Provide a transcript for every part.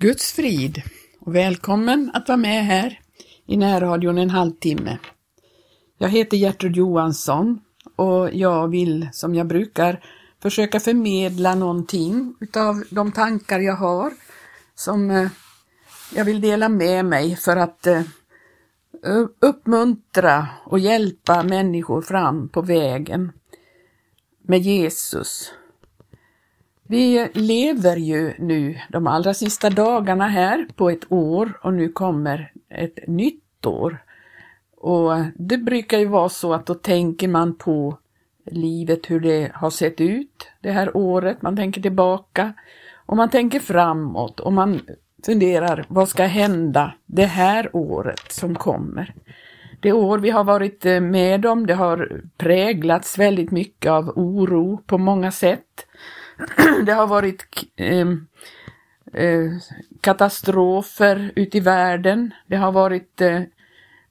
Guds frid och välkommen att vara med här i närradion en halvtimme. Jag heter Gertrud Johansson och jag vill, som jag brukar, försöka förmedla någonting utav de tankar jag har som eh, jag vill dela med mig för att eh, uppmuntra och hjälpa människor fram på vägen med Jesus vi lever ju nu de allra sista dagarna här på ett år och nu kommer ett nytt år. Och det brukar ju vara så att då tänker man på livet, hur det har sett ut det här året, man tänker tillbaka och man tänker framåt och man funderar vad ska hända det här året som kommer. Det år vi har varit eh, med om, det har präglats väldigt mycket av oro på många sätt. det har varit eh, eh, katastrofer ute i världen. Det har varit eh,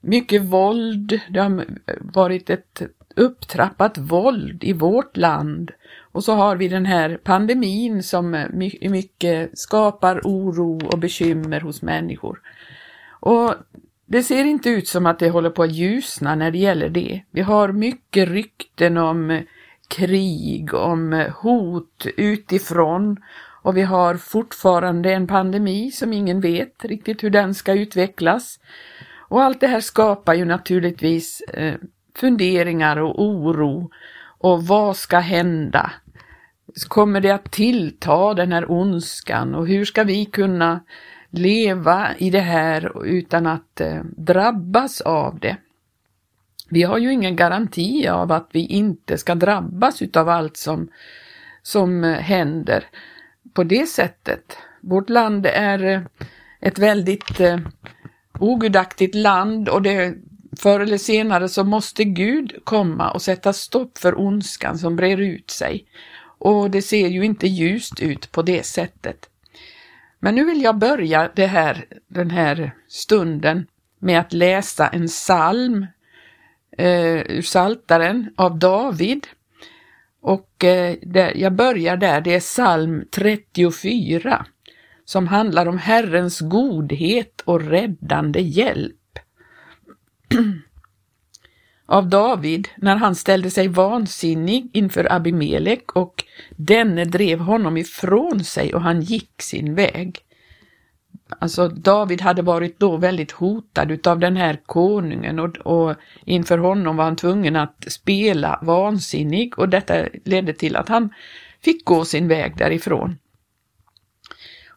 mycket våld. Det har varit ett upptrappat våld i vårt land. Och så har vi den här pandemin som eh, mycket skapar oro och bekymmer hos människor. Och det ser inte ut som att det håller på att ljusna när det gäller det. Vi har mycket rykten om eh, krig, om hot utifrån och vi har fortfarande en pandemi som ingen vet riktigt hur den ska utvecklas. Och allt det här skapar ju naturligtvis eh, funderingar och oro och vad ska hända? Kommer det att tillta den här ondskan och hur ska vi kunna leva i det här utan att eh, drabbas av det? Vi har ju ingen garanti av att vi inte ska drabbas utav allt som, som händer på det sättet. Vårt land är eh, ett väldigt eh, ogudaktigt land och det, förr eller senare så måste Gud komma och sätta stopp för ondskan som brer ut sig. Och det ser ju inte ljust ut på det sättet. Men nu vill jag börja det här, den här stunden med att läsa en psalm eh, ur Saltaren av David. Och eh, där, jag börjar där, det är psalm 34 som handlar om Herrens godhet och räddande hjälp. av David när han ställde sig vansinnig inför Abimelek och denne drev honom ifrån sig och han gick sin väg. Alltså David hade varit då väldigt hotad utav den här konungen och, och, inför honom var han tvungen att spela vansinnig och detta ledde till att han fick gå sin väg därifrån.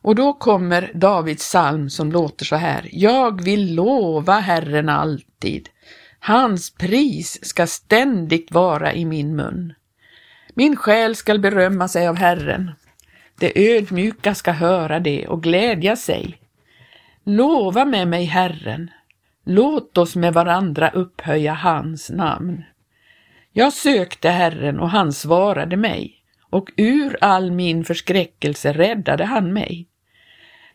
Och då kommer Davids psalm som låter så här. Jag vill lova Herren alltid. Hans pris ska ständigt vara i min mun. Min själ skall berömma sig av Herren. Det ödmjuka ska höra det och glädja sig. Lova med mig Herren, låt oss med varandra upphöja hans namn. Jag sökte Herren och han svarade mig, och ur all min förskräckelse räddade han mig.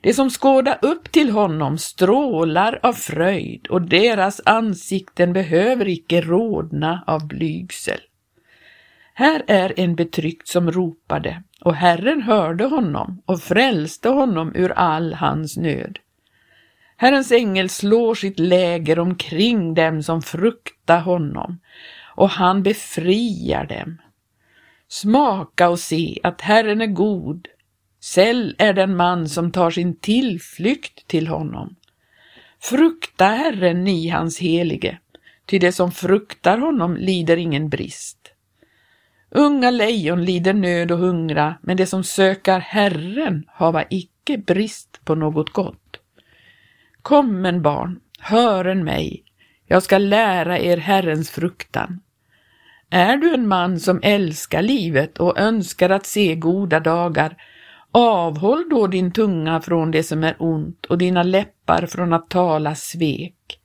De som skåda upp till honom strålar av fröjd och deras ansikten behöver icke rodna av blygsel. Här är en betryckt som ropade, och Herren hörde honom och frälste honom ur all hans nöd. Herrens ängel slår sitt läger omkring dem som fruktar honom, och han befriar dem. Smaka och se att Herren är god. Säll är den man som tar sin tillflykt till honom. Frukta Herren, ni hans helige, ty det som fruktar honom lider ingen brist. Unga lejon lider nöd och hungra, men det som söker Herren hava icke brist på något gott. Kommen barn, hören mig, jag ska lära er Herrens fruktan. Är du en man som älskar livet och önskar att se goda dagar, avhåll då din tunga från det som är ont och dina läppar från att tala svek.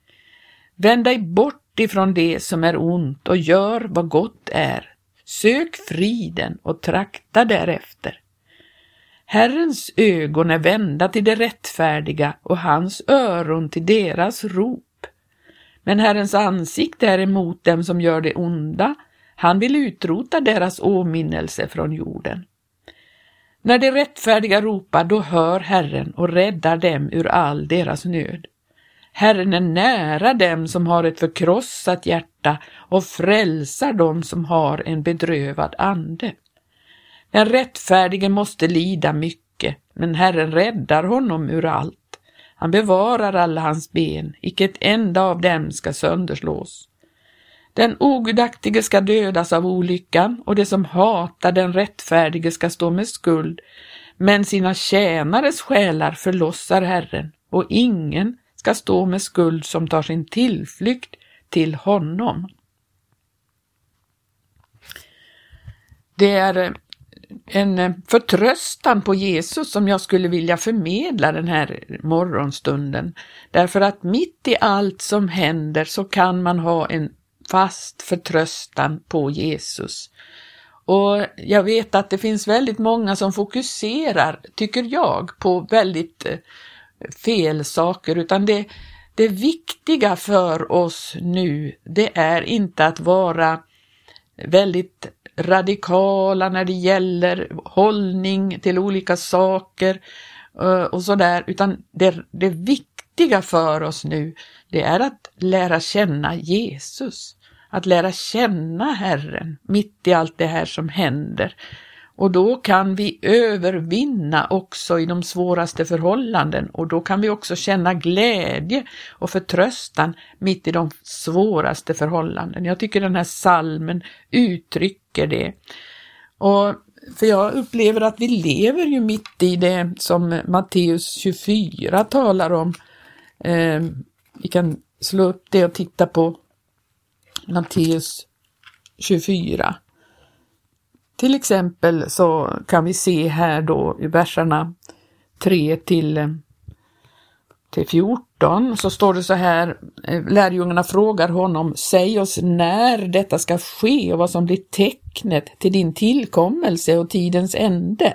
Vänd dig bort ifrån det som är ont och gör vad gott är. Sök friden och trakta därefter. Herrens ögon är vända till de rättfärdiga och hans öron till deras rop. Men Herrens ansikte är emot dem som gör det onda, han vill utrota deras åminnelse från jorden. När de rättfärdiga ropar, då hör Herren och räddar dem ur all deras nöd. Herren är nära dem som har ett förkrossat hjärta och frälsar dem som har en bedrövad ande. Den rättfärdige måste lida mycket, men Herren räddar honom ur allt. Han bevarar alla hans ben, icke ett enda av dem ska sönderslås. Den ogudaktige ska dödas av olyckan och det som hatar den rättfärdige ska stå med skuld, men sina tjänares själar förlossar Herren och ingen ska stå med skuld som tar sin tillflykt till honom. Det är eh, en eh, förtröstan på Jesus som jag skulle vilja förmedla den här morgonstunden. Därför att mitt i allt som händer så kan man ha en fast förtröstan på Jesus. Och jag vet att det finns väldigt många som fokuserar, tycker jag, på väldigt eh, fel saker, utan det, det viktiga för oss nu, det är inte att vara väldigt radikala när det gäller hållning till olika saker eh, och sådär, utan det, det viktiga för oss nu, det är att lära känna Jesus, att lära känna Herren mitt i allt det här som händer. Och då kan vi övervinna också i de svåraste förhållanden och då kan vi också känna glädje och förtröstan mitt i de svåraste förhållanden. Jag tycker den här salmen uttrycker det. Och för jag upplever att vi lever ju mitt i det som Matteus 24 talar om. Eh, vi kan slå upp det och titta på Matteus 24. Till exempel så kan vi se här då i verserna 3 till, till 14 så står det så här, eh, lärjungarna frågar honom, säg oss när detta ska ske och vad som blir tecknet till din tillkommelse och tidens ände.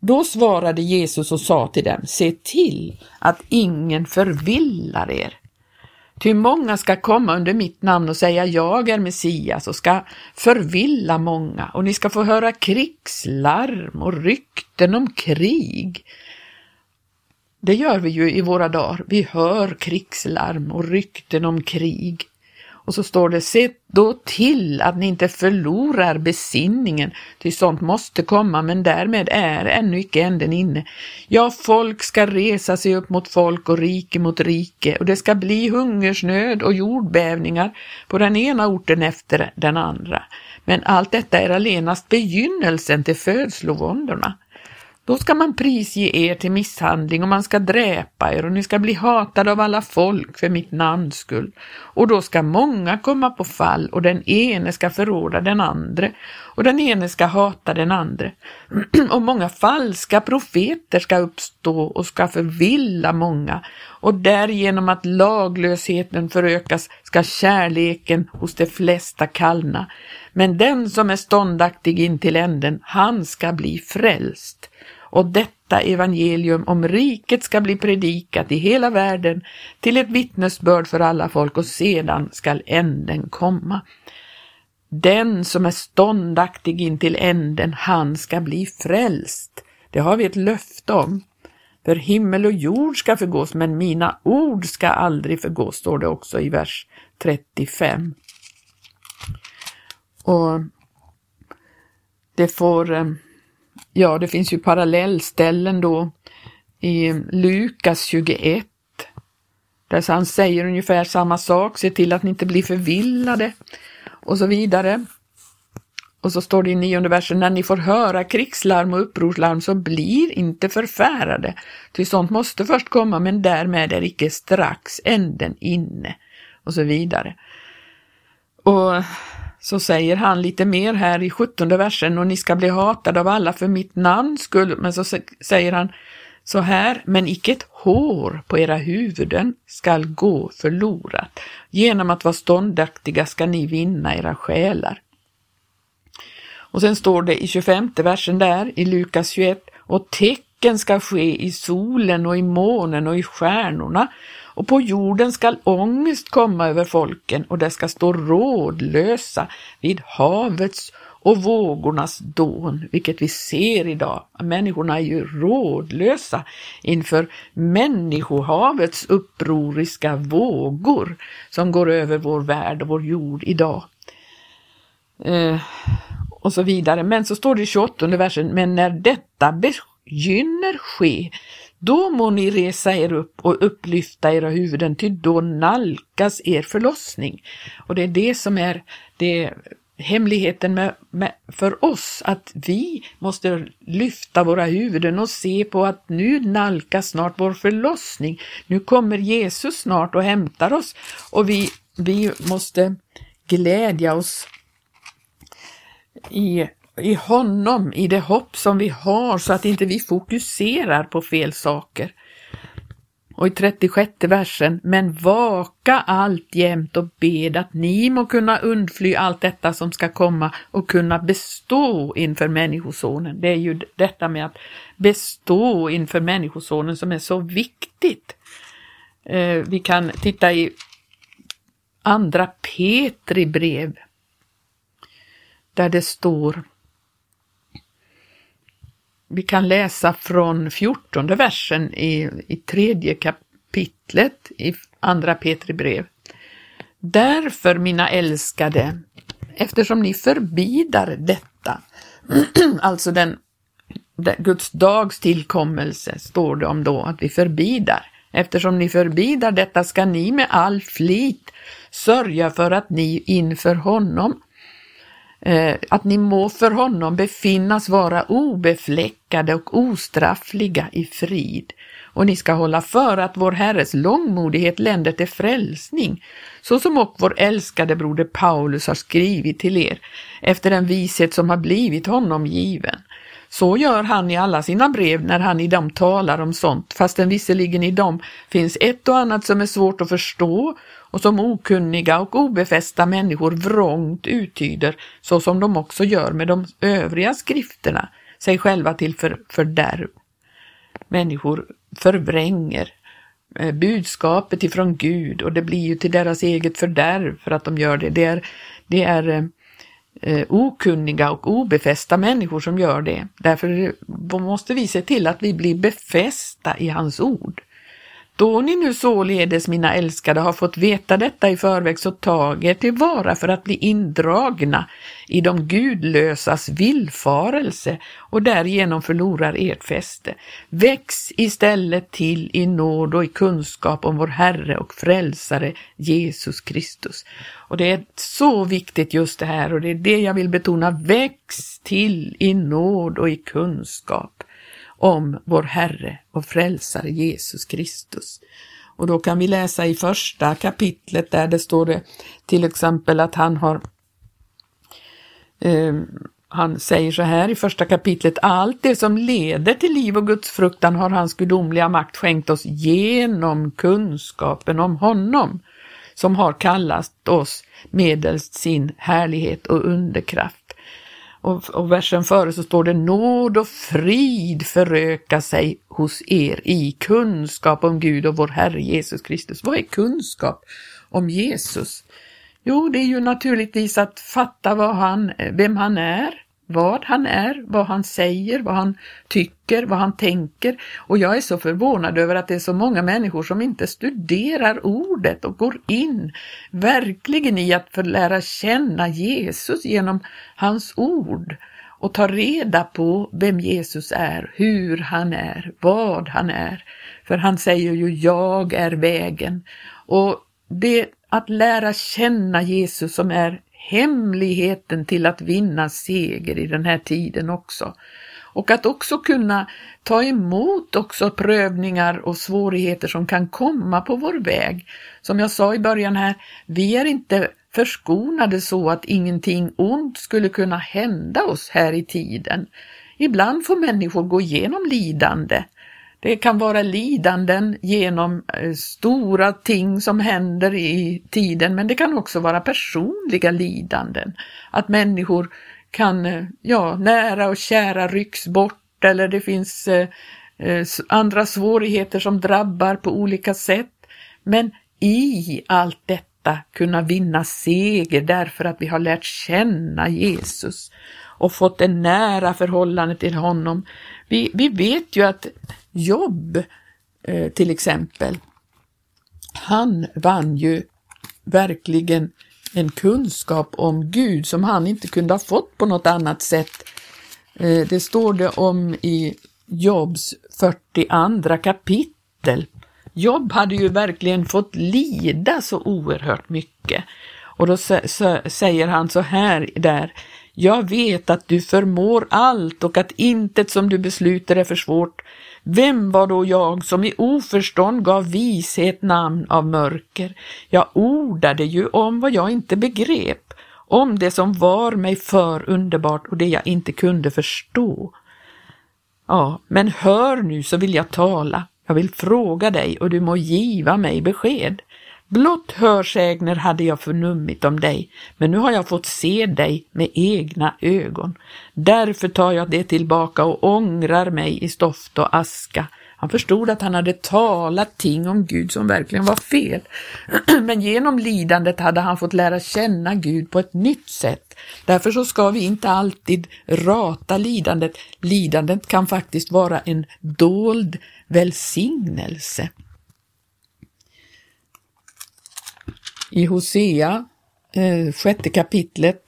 Då svarade Jesus och sa till dem, se till att ingen förvillar er. Ty många ska komma under mitt namn och säga jag är Messias och ska förvilla många och ni ska få höra krigslarm och rykten om krig. Det gör vi ju i våra dagar. Vi hör krigslarm och rykten om krig. Och så står det, se då till att ni inte förlorar besinningen, ty sånt måste komma, men därmed är ännu icke änden inne. Ja, folk ska resa sig upp mot folk och rike mot rike, och det ska bli hungersnöd och jordbävningar på den ena orten efter den andra. Men allt detta är allenast begynnelsen till födslovåndorna. Då ska man prisge er till misshandling och man ska dräpa er och ni ska bli hatade av alla folk för mitt namns skull. Och då ska många komma på fall och den ene ska förråda den andre och den ene ska hata den andre. och många falska profeter ska uppstå och ska förvilla många och därigenom att laglösheten förökas ska kärleken hos de flesta kallna. Men den som är ståndaktig in till änden, han ska bli frälst och detta evangelium om riket ska bli predikat i hela världen till ett vittnesbörd för alla folk och sedan skall änden komma. Den som är ståndaktig in till änden, han ska bli frälst. Det har vi ett löfte om. För himmel och jord ska förgås, men mina ord ska aldrig förgås, står det också i vers 35. Och det får eh, Ja, det finns ju parallellställen då i Lukas 21. Där han säger ungefär samma sak, se till att ni inte blir förvillade och så vidare. Och så står det i nionde versen, när ni får höra krigslarm och upprorslarm så blir inte förfärade, ty sånt måste först komma men därmed är icke strax änden inne och så vidare. Och så säger han lite mer här i sjuttonde versen och ni ska bli hatade av alla för mitt namns skull. Men så säger han så här, men icke ett hår på era huvuden skall gå förlorat. Genom att vara ståndaktiga ska ni vinna era själar. Och sen står det i 25 versen där i Lukas 21, och tecken ska ske i solen och i månen och i stjärnorna och på jorden skall ångest komma över folken och det ska stå rådlösa vid havets och vågornas dån, vilket vi ser idag. Människorna är ju rådlösa inför människohavets upproriska vågor som går över vår värld och vår jord idag. Eh, och så vidare. Men så står det i 28 versen, men när detta begynner ske, då må ni resa er upp och upplyfta era huvuden, ty då nalkas er förlossning. Och det är det som är det hemligheten med, med, för oss, att vi måste lyfta våra huvuden och se på att nu nalkas snart vår förlossning. Nu kommer Jesus snart och hämtar oss och vi, vi måste glädja oss i, i honom, i det hopp som vi har så att inte vi fokuserar på fel saker. Och i 36 versen, men vaka alltjämt och bed att ni må kunna undfly allt detta som ska komma och kunna bestå inför Människosonen. Det är ju detta med att bestå inför Människosonen som är så viktigt. Eh, vi kan titta i andra Petri brev där det står vi kan läsa från fjortonde versen i, i tredje kapitlet i andra Petri brev. Därför, mina älskade, eftersom ni förbidar detta, alltså den, den, Guds dags tillkommelse, står det om då, att vi förbidar. Eftersom ni förbidar detta ska ni med all flit sörja för att ni inför honom Eh, att ni må för honom befinnas vara obefläckade och ostraffliga i frid. Och ni ska hålla för att vår Herres långmodighet länder till frälsning, så som och vår älskade broder Paulus har skrivit till er, efter den vishet som har blivit honom given. Så gör han i alla sina brev när han i dem talar om sånt, fastän visserligen i dem finns ett och annat som är svårt att förstå och som okunniga och obefästa människor vrångt uttyder, så som de också gör med de övriga skrifterna, sig själva till för, fördärv. Människor förvränger eh, budskapet ifrån Gud och det blir ju till deras eget fördärv för att de gör det. Det är, det är eh, eh, okunniga och obefästa människor som gör det. Därför måste vi se till att vi blir befästa i hans ord. Då ni nu således, mina älskade, har fått veta detta i förväg, så tag er tillvara för att bli indragna i de gudlösas villfarelse och därigenom förlorar ert fäste. Väx istället till i nåd och i kunskap om vår Herre och Frälsare Jesus Kristus. Och det är så viktigt just det här och det är det jag vill betona. Väx till i nåd och i kunskap om vår Herre och Frälsare Jesus Kristus. Och då kan vi läsa i första kapitlet där det står det till exempel att han har eh, han säger så här i första kapitlet, allt det som leder till liv och Guds fruktan har hans gudomliga makt skänkt oss genom kunskapen om honom, som har kallat oss medelst sin härlighet och underkraft. Och, och versen före så står det nåd och frid föröka sig hos er i kunskap om Gud och vår Herre Jesus Kristus. Vad är kunskap om Jesus? Jo, det är ju naturligtvis att fatta vad han, vem han är, vad han är, vad han säger, vad han tycker, vad han tänker. Och jag är så förvånad över att det är så många människor som inte studerar ordet och går in verkligen i att få lära känna Jesus genom hans ord och ta reda på vem Jesus är, hur han är, vad han är. För han säger ju jag är vägen. Och det att lära känna Jesus som är hemligheten till att vinna seger i den här tiden också. Och att också kunna ta emot också prövningar och svårigheter som kan komma på vår väg. Som jag sa i början här, vi är inte förskonade så att ingenting ont skulle kunna hända oss här i tiden. Ibland får människor gå igenom lidande det kan vara lidanden genom eh, stora ting som händer i tiden, men det kan också vara personliga lidanden. Att människor kan, eh, ja, nära och kära rycks bort eller det finns eh, eh andra svårigheter som drabbar på olika sätt. Men i allt detta kunna vinna seger därför att vi har lärt känna Jesus och fått en nära förhållande till honom. Vi, vi vet ju att Jobb eh, till exempel, han vann ju verkligen en kunskap om Gud som han inte kunde ha fått på något annat sätt. Eh, det står det om i Jobs 42 kapitel. Jobb hade ju verkligen fått lida så oerhört mycket. Och då säger han så här där, jag vet att du förmår allt och att intet som du beslutar är för svårt. Vem var då jag som i oförstånd gav vishet namn av mörker? Jag ordade ju om vad jag inte begrep, om det som var mig för underbart och det jag inte kunde förstå. Ja, men hör nu så vill jag tala. Jag vill fråga dig och du må giva mig besked. Blott hörsägner hade jag förnummit om dig, men nu har jag fått se dig med egna ögon. Därför tar jag det tillbaka och ångrar mig i stoft och aska. Han förstod att han hade talat ting om Gud som verkligen var fel. Men genom lidandet hade han fått lära känna Gud på ett nytt sätt. Därför så ska vi inte alltid rata lidandet. Lidandet kan faktiskt vara en dold välsignelse. I Hosea, eh, sjätte kapitlet,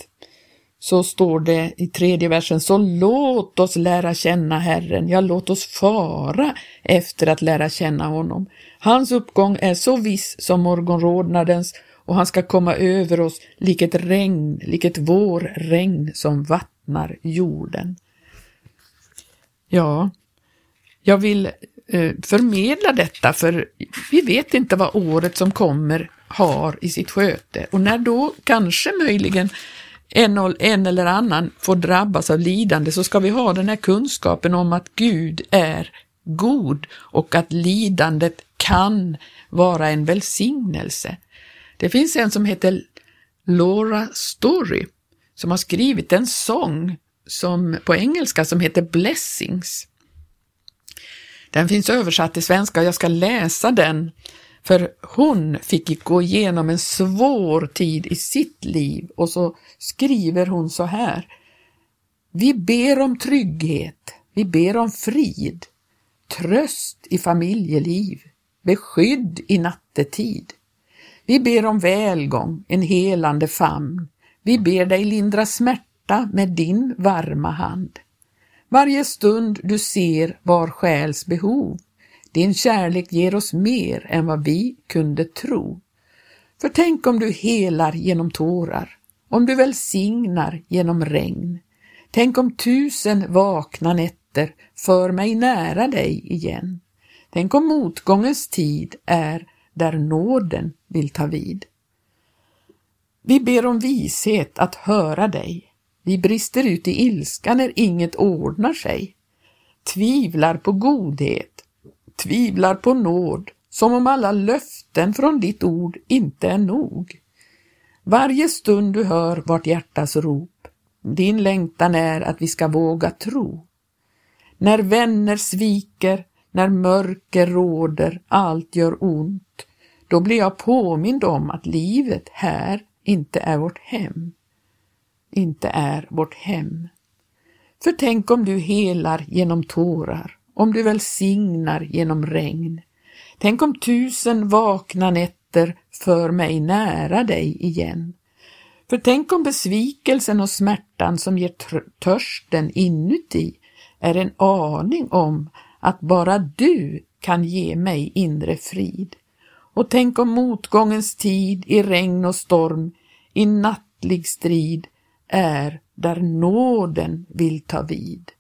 så står det i tredje versen, så låt oss lära känna Herren, ja låt oss fara efter att lära känna honom. Hans uppgång är så viss som morgonrodnadens och han ska komma över oss lik ett regn, lik ett vårregn som vattnar jorden. Ja, jag vill eh, förmedla detta för vi vet inte vad året som kommer har i sitt sköte och när då kanske möjligen en, en eller annan får drabbas av lidande så ska vi ha den här kunskapen om att Gud är god och att lidandet kan vara en välsignelse. Det finns en som heter Laura Story som har skrivit en sång som, på engelska som heter Blessings. Den finns översatt till svenska och jag ska läsa den för hon fick gå igenom en svår tid i sitt liv och så skriver hon så här. Vi ber om trygghet, vi ber om frid, tröst i familjeliv, beskydd i nattetid. Vi ber om välgång, en helande famn. Vi ber dig lindra smärta med din varma hand. Varje stund du ser var själs behov din kärlek ger oss mer än vad vi kunde tro. För tänk om du helar genom tårar, om du välsignar genom regn. Tänk om tusen vakna nätter för mig nära dig igen. Tänk om motgångens tid är där nåden vill ta vid. Vi ber om vishet att höra dig. Vi brister ut i ilska när inget ordnar sig. Tvivlar på godhet tvivlar på nåd, som om alla löften från ditt ord inte är nog. Varje stund du hör vårt hjärtas rop, din längtan är att vi ska våga tro. När vänner sviker, när mörker råder, allt gör ont, då blir jag påmind om att livet här inte är vårt hem. Inte är vårt hem. För tänk om du helar genom tårar, om du välsignar genom regn. Tänk om tusen vakna nätter för mig nära dig igen. För tänk om besvikelsen och smärtan som ger törsten inuti är en aning om att bara du kan ge mig inre frid. Och tänk om motgångens tid i regn och storm, i nattlig strid, är där nåden vill ta vid.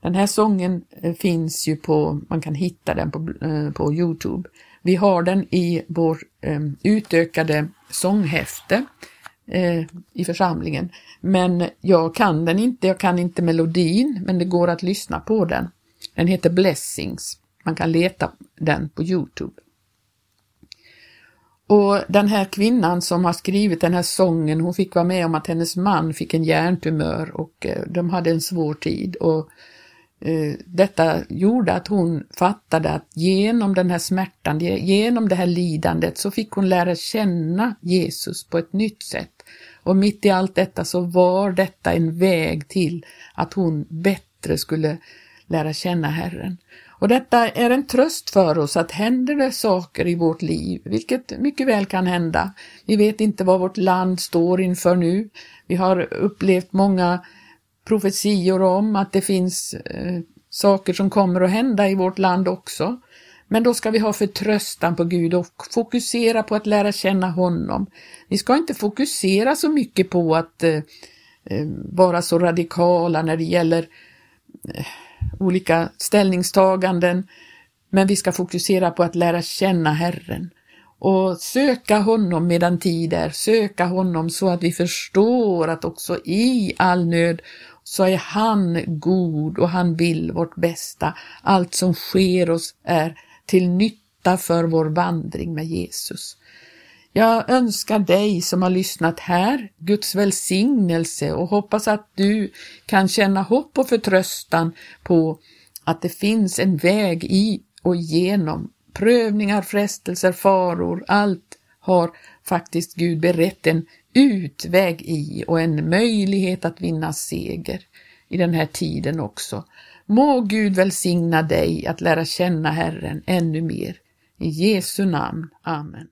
Den här sången eh, finns ju på, man kan hitta den på, eh, på Youtube. Vi har den i vår ehm, utökade sånghäfte eh, i församlingen. Men jag kan den inte, jag kan inte melodin, men det går att lyssna på den. Den heter Blessings. Man kan leta den på Youtube. Och den här kvinnan som har skrivit den här sången, hon fick vara med om att hennes man fick en hjärntumör och de hade en svår tid. Och Eh, detta gjorde att hon fattade att genom den här smärtan, genom det här lidandet så fick hon lära känna Jesus på ett nytt sätt. Och mitt i allt detta så var detta en väg till att hon bättre skulle lära känna Herren. Och detta är en tröst för oss att händer det saker i vårt liv, vilket mycket väl kan hända. Vi vet inte vad vårt land står inför nu. Vi har upplevt många profetior om att det finns eh, saker som kommer att hända i vårt land också. Men då ska vi ha förtröstan på Gud och fokusera på att lära känna honom. Vi ska inte fokusera så mycket på att eh, eh vara så radikala när det gäller eh, olika ställningstaganden, men vi ska fokusera på att lära känna Herren och söka honom medan tid är, söka honom så att vi förstår att också i all nöd så är han god och han vill vårt bästa. Allt som sker oss är till nytta för vår vandring med Jesus. Jag önskar dig som har lyssnat här Guds välsignelse och hoppas att du kan känna hopp och förtröstan på att det finns en väg i och genom prövningar, frestelser, faror, allt har faktiskt Gud berett en utväg i och en möjlighet att vinna seger i den här tiden också. Må Gud välsigna dig att lära känna Herren ännu mer. I Jesu namn. Amen.